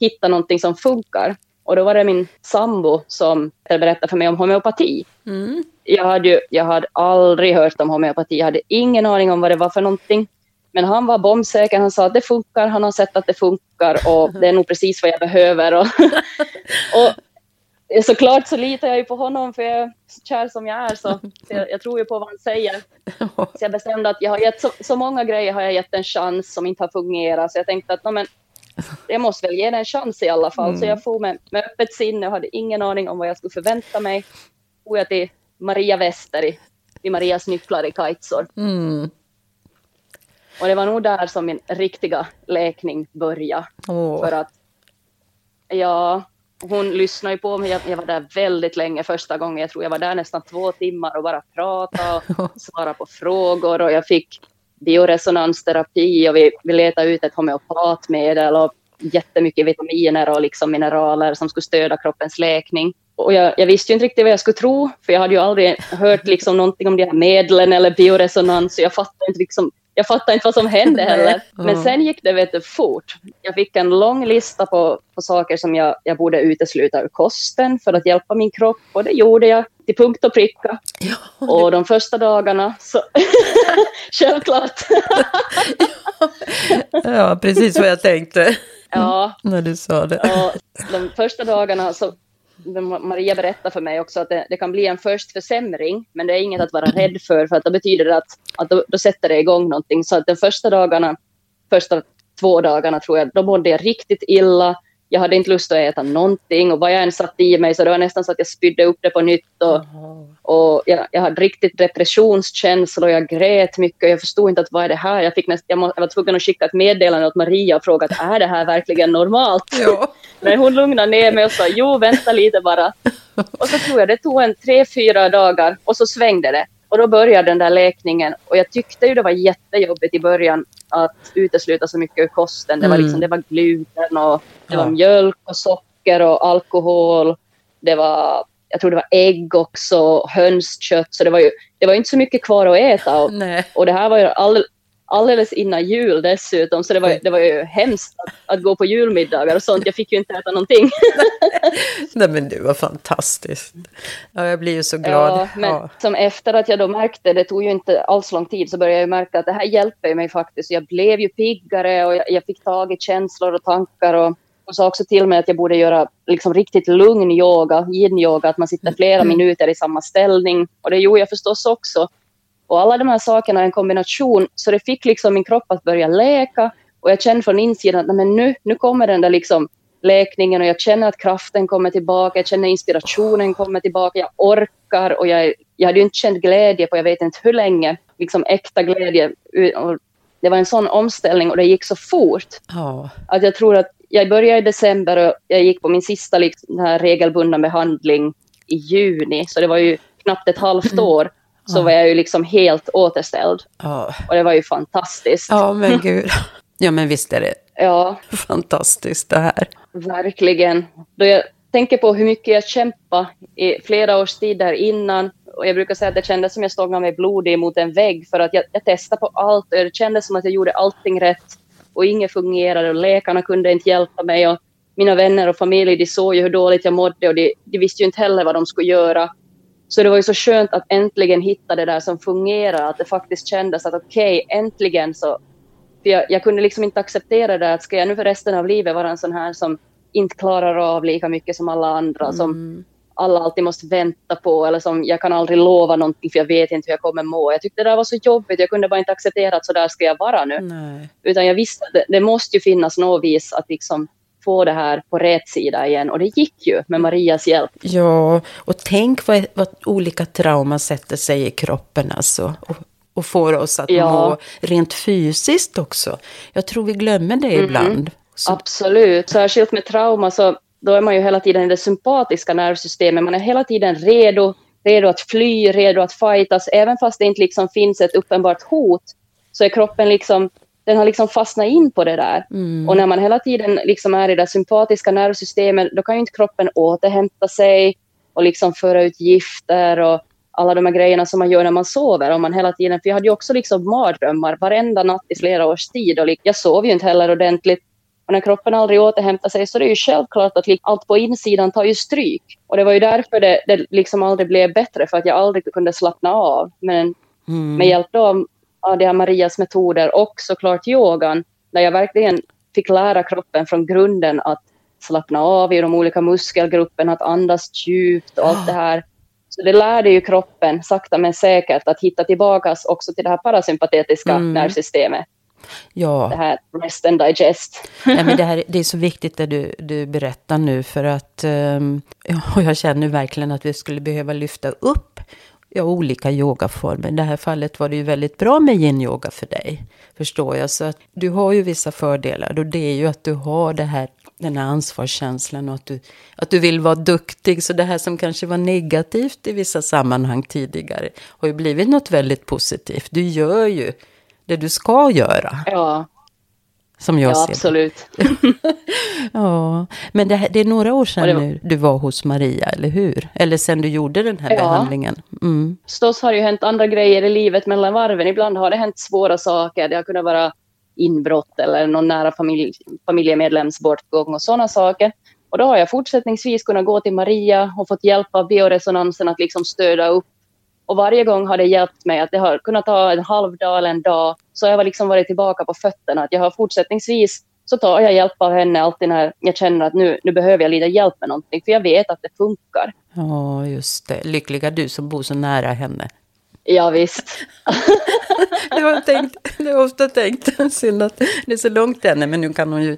hitta någonting som funkar. Och då var det min sambo som berättade för mig om homeopati. Mm. Jag, hade ju, jag hade aldrig hört om homeopati, jag hade ingen aning om vad det var för någonting. Men han var bombsäker, han sa att det funkar, han har sett att det funkar och det är nog precis vad jag behöver. Och, och såklart så litar jag ju på honom för jag är kär som jag är så, jag, jag, tror ju på vad han säger. Så jag bestämde att jag har gett så, så, många grejer har jag gett en chans som inte har fungerat så jag tänkte att men, jag måste väl ge det en chans i alla fall. Mm. Så jag får med, med öppet sinne och hade ingen aning om vad jag skulle förvänta mig. for jag till Maria Wester i, i Marias nycklar i Kajtsor. Mm. Och det var nog där som min riktiga läkning började. Åh. För att, ja, hon lyssnade ju på mig. Jag, jag var där väldigt länge första gången. Jag tror jag var där nästan två timmar och bara pratade och svarade på frågor. Och jag fick bioresonansterapi och vi, vi letade ut ett homeopatmedel och jättemycket vitaminer och liksom mineraler som skulle stödja kroppens läkning. Och jag, jag visste ju inte riktigt vad jag skulle tro, för jag hade ju aldrig hört liksom någonting om de här medlen eller bioresonans, så jag fattade inte liksom jag fattade inte vad som hände heller. Men sen gick det vet du, fort. Jag fick en lång lista på, på saker som jag, jag borde utesluta ur kosten för att hjälpa min kropp. Och det gjorde jag till punkt och pricka. Och de första dagarna så... Självklart. Ja, precis vad jag tänkte ja, när du sa det. och de första dagarna så Maria berättade för mig också att det, det, kan bli en först försämring, men det är inget att vara rädd för, för att det betyder att, att då, då sätter det igång någonting. Så att de första dagarna, första två dagarna tror jag, då mådde jag riktigt illa. Jag hade inte lust att äta någonting och vad jag än satt i mig så det var nästan så att jag spydde upp det på nytt. Och, och jag, jag hade riktigt depressionskänslor, jag grät mycket och jag förstod inte att vad är det här? Jag, fick näst, jag, må, jag var tvungen att skicka ett meddelande åt Maria och fråga att är det här verkligen normalt? Ja. Men hon lugnade ner mig och sa jo, vänta lite bara. Och så tror jag det tog en tre, fyra dagar och så svängde det. Och då började den där läkningen och jag tyckte ju det var jättejobbigt i början att utesluta så mycket ur kosten. Det var, Mm. liksom, det var gluten och det var mjölk och socker och alkohol. Det var, jag tror det var ägg också, hönskött. Så det var ju det var inte så mycket kvar att äta. Och, och det här var ju all, alldeles innan jul dessutom, så det var, det var ju hemskt att, att gå på julmiddagar och sånt. Jag fick ju inte äta någonting. Nej men du var fantastiskt. Ja, jag blir ju så glad. Ja, men Ja. som efter att jag då märkte, det tog ju inte alls lång tid, så började jag märka att det här hjälper mig faktiskt. Jag blev ju piggare och jag, jag fick tag i känslor och tankar och hon sa också till mig att jag borde göra liksom riktigt lugn yoga, yin-yoga, att man sitter flera minuter i samma ställning. Och det gjorde jag förstås också. Och alla de här sakerna är en kombination, så det fick liksom min kropp att börja läka. Och jag kände från insidan att men nu, nu kommer den där liksom läkningen och jag känner att kraften kommer tillbaka, jag känner inspirationen kommer tillbaka, jag orkar. Och jag, jag hade ju inte känt glädje på jag vet inte hur länge, liksom äkta glädje. Och det var en sån omställning och det gick så fort. Ja. att jag tror att jag började i december och jag gick på min sista liksom, här regelbundna behandling i juni, så det var ju knappt ett halvt år, så var jag ju liksom helt återställd. Ja. Och det var ju fantastiskt. ja, men gud. Ja, men visst är det Ja, fantastiskt det här. verkligen. Då jag tänker på hur mycket jag kämpade i flera års tid där innan, och jag brukar säga att det kändes som jag stångade mig blodig mot en vägg, för att jag, jag testade på allt och det kändes som att jag gjorde allting rätt och inget fungerade och läkarna kunde inte hjälpa mig och mina vänner och familj, de såg ju hur dåligt jag mådde och de, de visste ju inte heller vad de skulle göra. Så det var ju så skönt att äntligen hitta det där som fungerar, att det faktiskt kändes att okej, äntligen så... För jag, jag kunde liksom inte acceptera det, att ska jag nu för resten av livet vara en sån här som inte klarar av lika mycket som alla andra, som alla alltid måste vänta på, eller som jag kan aldrig lova någonting för jag vet inte hur jag kommer må. Jag tyckte det där var så jobbigt, jag kunde bara inte acceptera att så där ska jag vara nu. Nej. Utan jag visste att det, det måste ju finnas något vis att liksom få det här på rätt sida igen. Och det gick ju med Marias hjälp. Ja, och tänk vad, vad olika trauman sätter sig i kroppen alltså. Och, och får oss att Ja. må rent fysiskt också. Jag tror vi glömmer det ibland. Så, Absolut. Särskilt med trauma så då är man ju hela tiden i det sympatiska nervsystemet. Man är hela tiden redo, redo att fly, redo att fightas. Även fast det inte liksom finns ett uppenbart hot så är kroppen liksom, den har liksom fastnat in på det där. Och när man hela tiden liksom är i det sympatiska nervsystemet då kan ju inte kroppen återhämta sig och liksom föra ut gifter och alla de här grejerna som man gör när man sover. Om man hela tiden, för jag hade ju också liksom mardrömmar varenda natt i flera års tid och jag sov ju inte heller ordentligt. Och när kroppen aldrig återhämtar sig så är det ju självklart att allt på insidan tar ju stryk. Och det var ju därför det, det liksom aldrig blev bättre, för att jag aldrig kunde slappna av. Men med hjälp av, av det här Marias metoder och såklart yogan, där jag verkligen fick lära kroppen från grunden att slappna av i de olika muskelgrupperna, att andas djupt och allt det här. Så det lärde ju kroppen sakta men säkert att hitta tillbaka också till det här parasympatetiska nervsystemet. ja. det här rest and digest. ja, men det, här, det är så viktigt det du, du berättar nu för att um, jag känner verkligen att vi skulle behöva lyfta upp ja, olika yogaformer. I det här fallet var det ju väldigt bra med yin-yoga för dig, förstår jag. Så att du har ju vissa fördelar och det är ju att du har det här, den här ansvarskänslan och att du, att du vill vara duktig. Så det här som kanske var negativt i vissa sammanhang tidigare har ju blivit något väldigt positivt. Du gör ju det du ska göra. Ja. Som jag ja, ser absolut. ja, men det, det, är några år sedan var... nu du var hos Maria, eller hur? Eller sen du gjorde den här ja. behandlingen. Mm. Förstås har det ju hänt andra grejer i livet mellan varven. Ibland har det hänt svåra saker. Det har kunnat vara inbrott eller någon nära familj, familjemedlems bortgång och sådana saker. Och då har jag fortsättningsvis kunnat gå till Maria och fått hjälp av bioresonansen att liksom stödja upp och varje gång har det hjälpt mig att det har kunnat ta en halv dag eller en dag. Så jag har liksom varit tillbaka på fötterna. Att jag har fortsättningsvis så tar jag hjälp av henne alltid när jag känner att nu, nu behöver jag lite hjälp med någonting. För jag vet att det funkar. Ja, just det. Lyckliga du som bor så nära henne. Ja, visst. det, har tänkt, det har ofta tänkt. Synd att det är så långt ännu, Men nu kan hon ju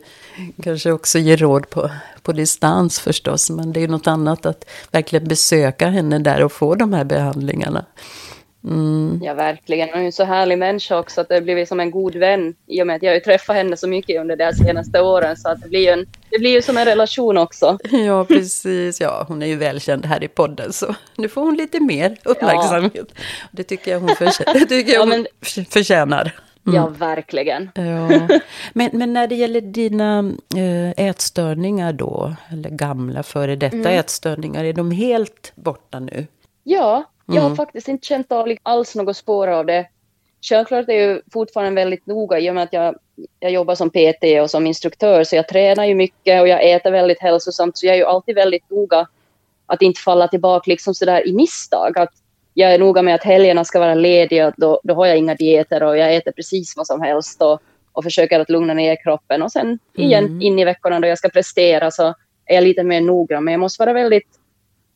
kanske också ge råd på, på distans förstås. Men det är något annat att verkligen besöka henne där och få de här behandlingarna. Mm. Ja, verkligen. Hon är en så härlig människa också, att det blivit som en god vän i och med att jag har träffat henne så mycket under de senaste åren. Så att det blir ju en, det blir ju som en relation också. Ja, precis. Ja, hon är ju välkänd här i podden, så nu får hon lite mer uppmärksamhet. Ja. Det tycker jag hon, förtjänar. Det tycker jag ja, men... förtjänar. Mm. Ja, verkligen. Ja. Men, men när det gäller dina äh, ätstörningar då, eller gamla före detta mm. ätstörningar, är de helt borta nu? Ja, jag har mm. faktiskt inte känt av alls något spår av det. Självklart är jag fortfarande väldigt noga i och med att jag, jag jobbar som PT och som instruktör så jag tränar ju mycket och jag äter väldigt hälsosamt så jag är ju alltid väldigt noga att inte falla tillbaka liksom sådär i misstag. Att jag är noga med att helgerna ska vara lediga, då, då har jag inga dieter och jag äter precis vad som helst och, och försöker att lugna ner kroppen. Och sen igen mm. in i veckorna då jag ska prestera så är jag lite mer noggrann. Men jag måste vara väldigt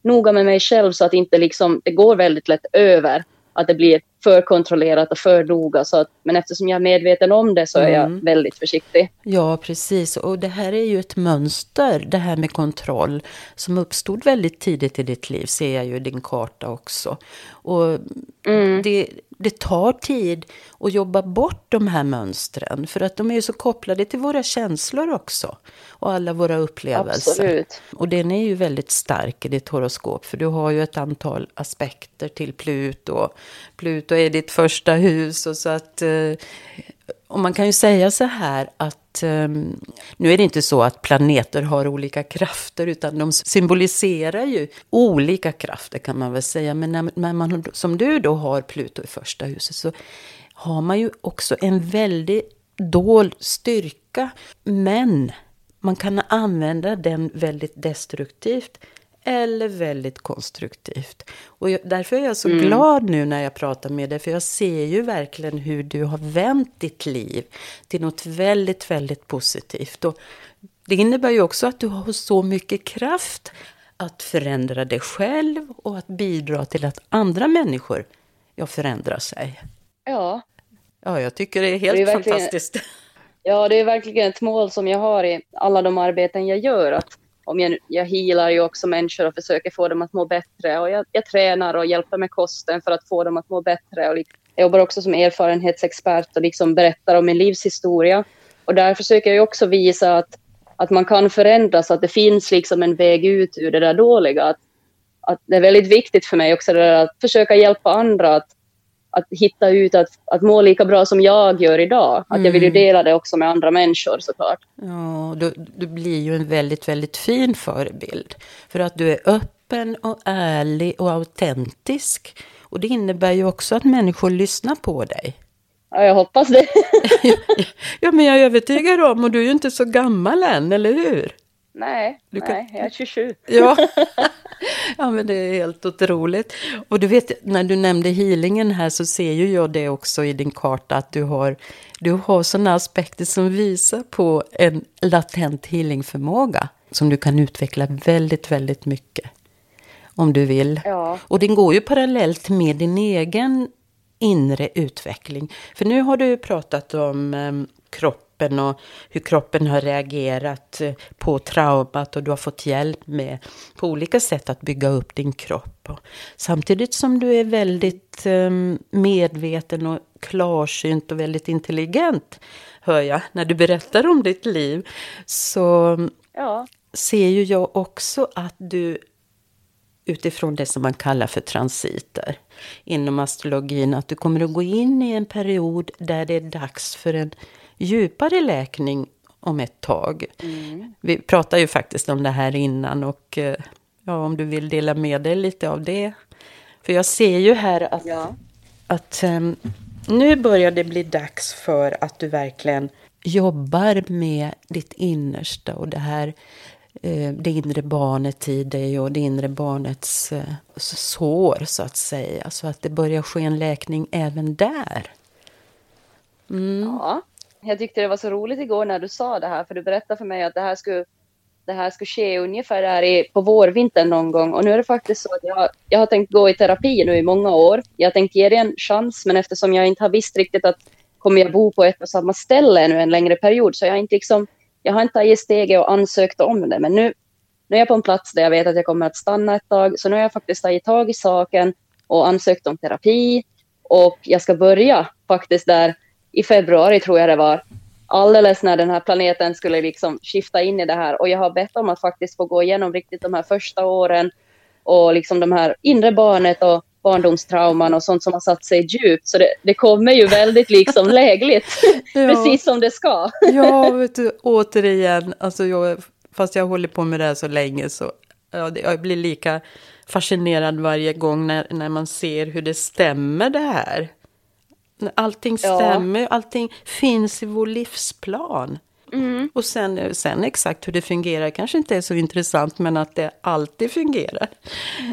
noga med mig själv så att inte liksom, det går väldigt lätt över. Att det blir för kontrollerat och för noga. Så att, men eftersom jag är medveten om det så är jag mm. väldigt försiktig. Ja, precis. Och det här är ju ett mönster, det här med kontroll, som uppstod väldigt tidigt i ditt liv, ser jag ju i din karta också. Och mm. det, det tar tid att jobba bort de här mönstren. För att de är ju så kopplade till våra känslor också. Och alla våra upplevelser. Absolut. Och den är ju väldigt stark i ditt horoskop. För du har ju ett antal aspekter till Pluto. Pluto är ditt första hus. Och så att... Eh, och man kan ju säga så här att um, nu är det inte så att planeter har olika krafter utan de symboliserar ju olika krafter kan man väl säga. Men när, när man som du då har Pluto i första huset så har man ju också en väldigt dold styrka. Men man kan använda den väldigt destruktivt eller väldigt konstruktivt. Och jag, därför är jag så mm. glad nu när jag pratar med dig, för jag ser ju verkligen hur du har vänt ditt liv till något väldigt, väldigt positivt. Och det innebär ju också att du har så mycket kraft att förändra dig själv och att bidra till att andra människor ja, förändrar sig. Ja. Ja, jag tycker det är helt det är fantastiskt. Ja, det är verkligen ett mål som jag har i alla de arbeten jag gör. Att om jag, jag healar ju också människor och försöker få dem att må bättre. Och jag, jag tränar och hjälper med kosten för att få dem att må bättre. Och jag jobbar också som erfarenhetsexpert och liksom berättar om min livshistoria. Och där försöker jag också visa att, att man kan förändras, att det finns liksom en väg ut ur det där dåliga. Att, att det är väldigt viktigt för mig också att försöka hjälpa andra att att hitta ut att, att må lika bra som jag gör idag. Att mm. jag vill ju mm. dela det också med andra människor såklart. Ja, du, du blir ju en väldigt, väldigt fin förebild. För att du är öppen och ärlig och autentisk. Och det innebär ju också att människor lyssnar på dig. Ja, jag hoppas det. ja, men jag är övertygad om, och du är ju inte så gammal än, eller hur? Nej, kan... nej, jag är 27. Ja. ja, men det är helt otroligt. Och du vet, när du nämnde healingen här så ser ju jag det också i din karta att du har, du har sådana aspekter som visar på en latent healingförmåga som du kan utveckla väldigt, väldigt mycket. Om du vill. Ja. Och den går ju parallellt med din egen inre utveckling. För nu har du pratat om eh, kroppen och hur kroppen har reagerat eh, på traumat och du har fått hjälp med på olika sätt att bygga upp din kropp. Samtidigt som du är väldigt eh, medveten och klarsynt och väldigt intelligent, hör jag, när du berättar om ditt liv, så ja. ser ju jag också att du utifrån det som man kallar för transiter inom astrologin, att du kommer att gå in i en period där det är dags för en djupare läkning om ett tag. Mm. Vi pratade ju faktiskt om det här innan och eh, ja, om du vill dela med dig lite av det. För jag ser ju här att, ja. att um, nu börjar det bli dags för att du verkligen jobbar med ditt innersta och det här Eh, det inre barnet i dig och det inre barnets eh, sår så att säga. Så att det börjar ske en läkning även där. Mm. Ja, jag tyckte det var så roligt igår när du sa det här, för du berättade för mig att det här skulle, det här skulle ske ungefär där i, på vårvintern någon gång. Och nu är det faktiskt så att jag, jag har tänkt gå i terapi nu i många år. Jag har tänkt ge det en chans, men eftersom jag inte har visst riktigt att kommer jag bo på ett och samma ställe nu en längre period, så jag har inte liksom jag har inte tagit steget och ansökt om det, men nu, nu är jag på en plats där jag vet att jag kommer att stanna ett tag, så nu har jag faktiskt tagit tag i saken och ansökt om terapi och jag ska börja faktiskt där i februari tror jag det var, alldeles när den här planeten skulle liksom skifta in i det här och jag har bett om att faktiskt få gå igenom riktigt de här första åren och liksom de här inre barnet och barndomstrauman och sånt som har satt sig djupt. Så det, det kommer ju väldigt liksom lägligt, ja. precis som det ska. ja, vet du, återigen, alltså jag, fast jag håller på med det här så länge så ja, jag blir lika fascinerad varje gång när, när man ser hur det stämmer det här. Allting stämmer, ja. allting finns i vår livsplan. Mm. Och sen, sen exakt hur det fungerar kanske inte är så intressant, men att det alltid fungerar.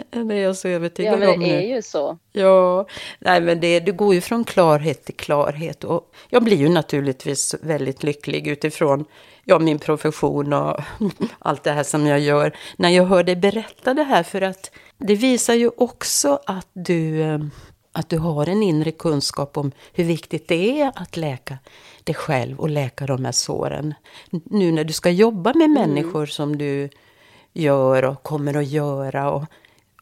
Det är jag så övertygad om Ja, men det är ju så. Ja, nej men det, det går ju från klarhet till klarhet. Och jag blir ju naturligtvis väldigt lycklig utifrån ja, min profession och allt det här som jag gör. När jag hör dig berätta det här, för att det visar ju också att du eh, att du har en inre kunskap om hur viktigt det är att läka dig själv och läka de här såren. Nu när du ska jobba med mm. människor som du gör och kommer att göra och,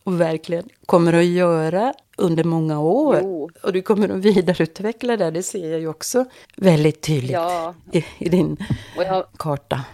och verkligen kommer att göra under många år. Jo. Och du kommer att vidareutveckla det, det ser jag ju också väldigt tydligt ja. i, i, din jag, karta.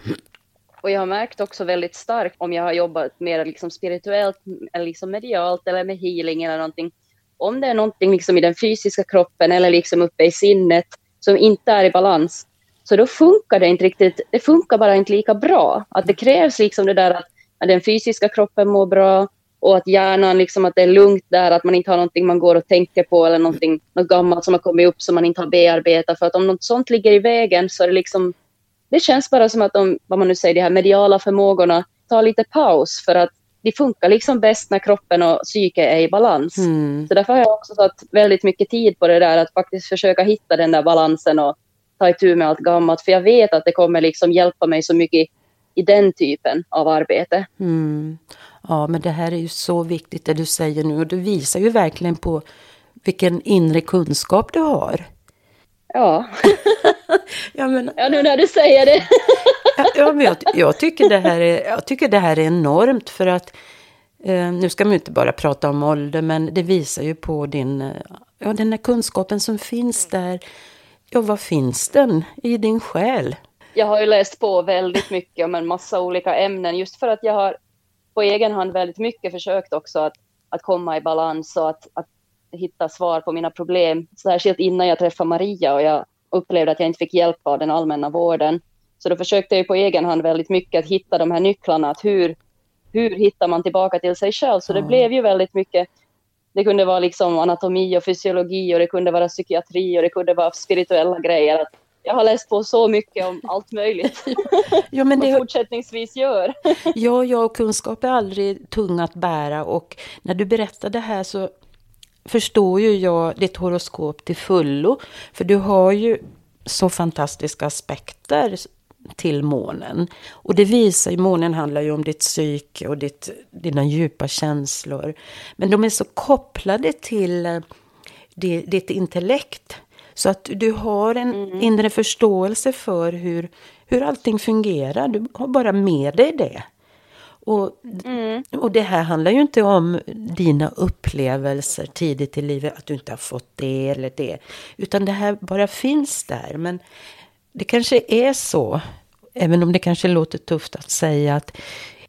Och jag har märkt också väldigt starkt om jag har jobbat mer liksom spirituellt eller liksom medialt eller med healing eller någonting om det är någonting liksom i den fysiska kroppen eller liksom uppe i sinnet som inte är i balans, så då funkar det inte riktigt. Det funkar bara inte lika bra. Att det krävs liksom det där att, att den fysiska kroppen mår bra och att hjärnan, liksom att det är lugnt där, att man inte har någonting man går och tänker på eller någonting, något gammalt som har kommit upp som man inte har bearbetat. För att om något sånt ligger i vägen så är det liksom, det känns bara som att de, vad man nu säger, de här mediala förmågorna tar lite paus för att de funkar liksom bäst när kroppen och psyke är i balans. Mm. Så därför har jag också satt väldigt mycket tid på det där att faktiskt försöka hitta den där balansen och ta itu med allt gammalt. För jag vet att det kommer liksom hjälpa mig så mycket i den typen av arbete. Mm. Ja, men det här är ju så viktigt det du säger nu och du visar ju verkligen på vilken inre kunskap du har. Ja. ja, men... ja, nu när du säger det. ja, men jag, jag, tycker det här är, jag tycker det här är enormt för att eh, nu ska man ju inte bara prata om ålder, men det visar ju på din, eh, ja, den här kunskapen som finns där. Ja, vad finns den i din själ? Jag har ju läst på väldigt mycket om en massa olika ämnen, just för att jag har på egen hand väldigt mycket försökt också att, att komma i balans och att, att hitta svar på mina problem, särskilt innan jag träffade Maria och jag upplevde att jag inte fick hjälp av den allmänna vården. Så då försökte jag på egen hand väldigt mycket att hitta de här nycklarna, att hur, hur hittar man tillbaka till sig själv? Så det mm. blev ju väldigt mycket, det kunde vara liksom anatomi och fysiologi och det kunde vara psykiatri och det kunde vara spirituella grejer. Att jag har läst på så mycket om allt möjligt. ja, men det... och fortsättningsvis gör. ja, ja, och kunskap är aldrig tung att bära och när du berättade här så förstår ju jag ditt horoskop till fullo. För du har ju så fantastiska aspekter till månen. Och det visar ju, månen handlar ju om ditt psyke och ditt, dina djupa känslor. Men de är så kopplade till eh, ditt intellekt. Så att du har en mm. inre förståelse för hur, hur allting fungerar. Du har bara med dig det. Och, mm. och det här handlar ju inte om dina upplevelser tidigt i livet, att du inte har fått det eller det. Utan det här bara finns där. Men det kanske är så, även om det kanske låter tufft att säga att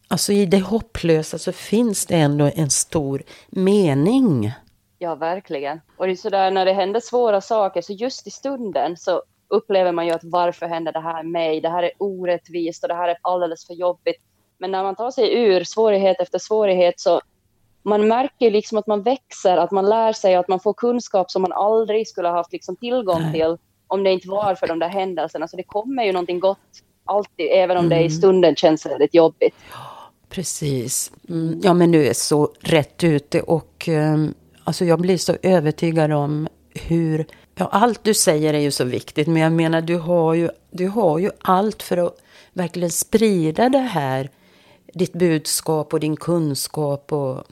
alltså i det hopplösa så finns det ändå en stor mening. Ja, verkligen. Och det är sådär när det händer svåra saker, så just i stunden så upplever man ju att varför händer det här mig? Det här är orättvist och det här är alldeles för jobbigt. Men när man tar sig ur svårighet efter svårighet så man märker liksom att man växer, att man lär sig, att man får kunskap som man aldrig skulle ha haft liksom tillgång Nej. till om det inte var för de där händelserna. Så det kommer ju någonting gott alltid, även om mm. det i mm. stunden känns väldigt jobbigt. Precis. Mm. Ja, men du är så rätt ute och um, alltså jag blir så övertygad om hur Ja, allt du säger är ju så viktigt, men jag menar du har ju, du har ju allt för att verkligen sprida det här ditt budskap och din kunskap och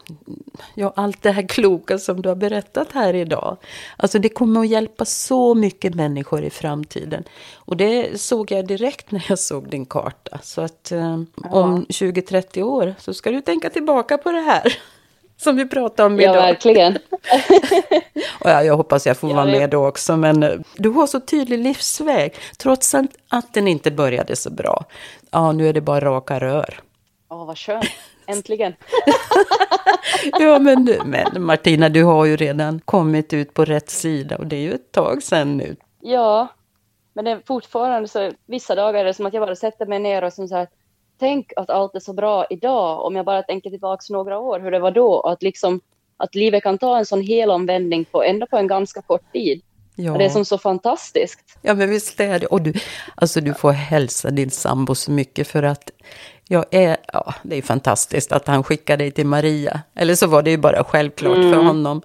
ja, allt det här kloka som du har berättat här idag. Alltså det kommer att hjälpa så mycket människor i framtiden. Och det såg jag direkt när jag såg din karta. Så att eh, om 20-30 år så ska du tänka tillbaka på det här. Som vi pratade om idag. Ja, verkligen. och ja, jag hoppas jag får vara med då också. Men eh, du har så tydlig livsväg. Trots att den inte började så bra. Ja, nu är det bara raka rör. Åh, vad skönt. Äntligen. ja, men, men Martina, du har ju redan kommit ut på rätt sida och det är ju ett tag sedan nu. Ja, men det är fortfarande så, vissa dagar är det som att jag bara sätter mig ner och som så här, tänk att allt är så bra idag, om jag bara tänker tillbaka några år, hur det var då, att liksom att livet kan ta en sån hel omvändning på, ändå på en ganska kort tid. Ja. Det är som så fantastiskt. Ja, men visst är det. Och du, alltså du får hälsa din sambo så mycket för att jag är, ja, det är fantastiskt att han skickade dig till Maria. Eller så var det ju bara självklart mm. för honom.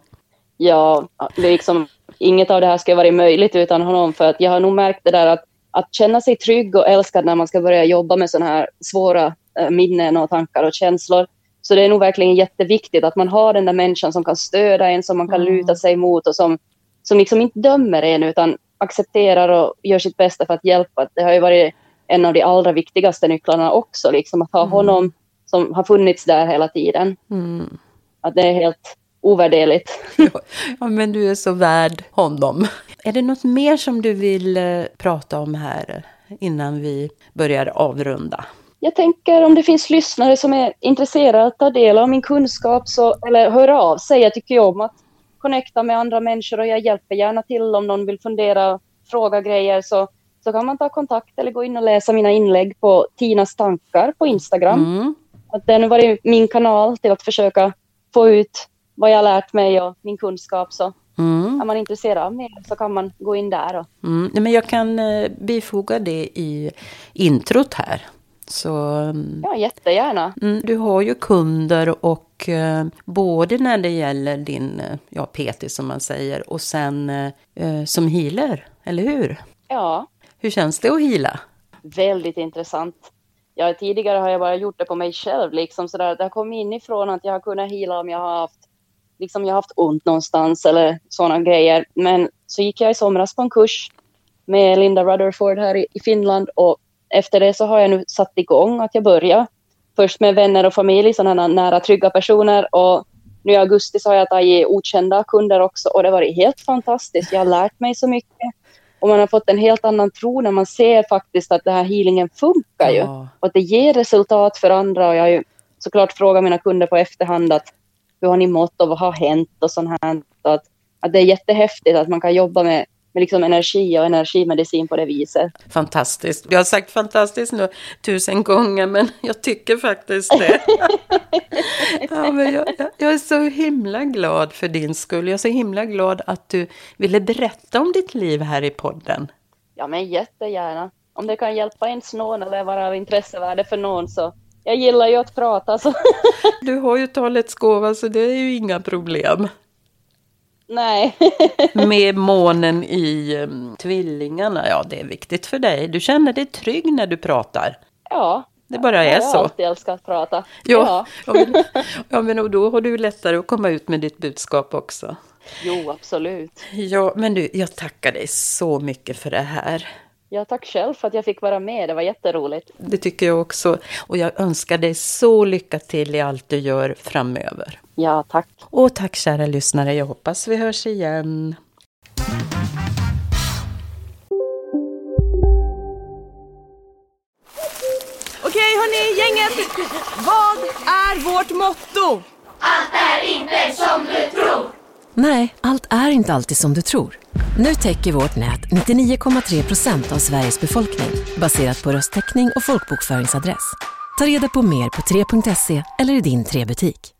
Ja, liksom, inget av det här ska vara möjligt utan honom. För att jag har nog märkt det där att, att känna sig trygg och älskad när man ska börja jobba med sådana här svåra äh, minnen och tankar och känslor. Så det är nog verkligen jätteviktigt att man har den där människan som kan stödja en, som man kan mm. luta sig mot och som, som liksom inte dömer en utan accepterar och gör sitt bästa för att hjälpa. Det har ju varit en av de allra viktigaste nycklarna också, liksom att ha mm. honom som har funnits där hela tiden. Mm. Att det är helt ovärderligt. ja, men du är så värd honom. Är det något mer som du vill eh, prata om här innan vi börjar avrunda? Jag tänker om det finns lyssnare som är intresserade att ta del av min kunskap så, eller höra av sig. Jag tycker ju om att connecta med andra människor och jag hjälper gärna till om någon vill fundera, fråga grejer. Så så kan man ta kontakt eller gå in och läsa mina inlägg på Tinas tankar på Instagram. Mm. Att den har varit min kanal till att försöka få ut vad jag har lärt mig och min kunskap. Så mm. är man intresserad av mer så kan man gå in där. Och... Mm. Men jag kan eh, bifoga det i introt här. Så, mm. ja, jättegärna. Mm, du har ju kunder och eh, både när det gäller din eh, ja, PT som man säger och sen som healer, eller hur? Ja, hur känns det att hila? Väldigt intressant. Ja, tidigare har jag bara gjort det på mig själv. Liksom, så där. Det har kommit inifrån att jag har kunnat hila om jag har haft, liksom, jag har haft ont någonstans eller sådana grejer. Men så gick jag i somras på en kurs med Linda Rutherford här i, i Finland och efter det så har jag nu satt igång att jag börjar. Först med vänner och familj, sådana nära trygga personer och nu i augusti så har jag tagit okända kunder också och det har varit helt fantastiskt. Jag har lärt mig så mycket. Och man har fått en helt annan tro när man ser faktiskt att den här healingen funkar ju. Och att det ger resultat för andra. Och jag har ju såklart frågat mina kunder på efterhand att hur har ni mått och vad har hänt och sånt här. Att, att det är jättehäftigt att man kan jobba med med liksom energi och energimedicin på det viset. Fantastiskt. Jag har sagt fantastiskt nu tusen gånger, men jag tycker faktiskt det. ja, men jag, jag, är så himla glad för din skull. Jag är så himla glad att du ville berätta om ditt liv här i podden. Ja, men jättegärna. Om det kan hjälpa ens någon eller vara av intressevärde för någon så jag gillar ju att prata. Så. du har ju talets gåva så det är ju inga problem. Nej. med månen i um, tvillingarna, ja det är viktigt för dig. Du känner dig trygg när du pratar. Ja, Det bara är Jag så. har alltid älskat att prata. Ja, ja. men, ja, men och då har du lättare att komma ut med ditt budskap också. Jo, absolut. Ja, men du, jag tackar dig så mycket för det här. Ja, tack själv för att jag fick vara med. Det var jätteroligt. Det tycker jag också. Och jag önskar dig så lycka till i allt du gör framöver. Ja, tack. Och tack kära lyssnare, jag hoppas vi hörs igen. Okej hörni, gänget! Vad är vårt motto? Nej, allt är inte alltid som du tror. Nu täcker vårt nät 99,3 procent av Sveriges befolkning baserat på röstteckning och folkbokföringsadress. Ta reda på mer på 3.se eller i din 3-butik.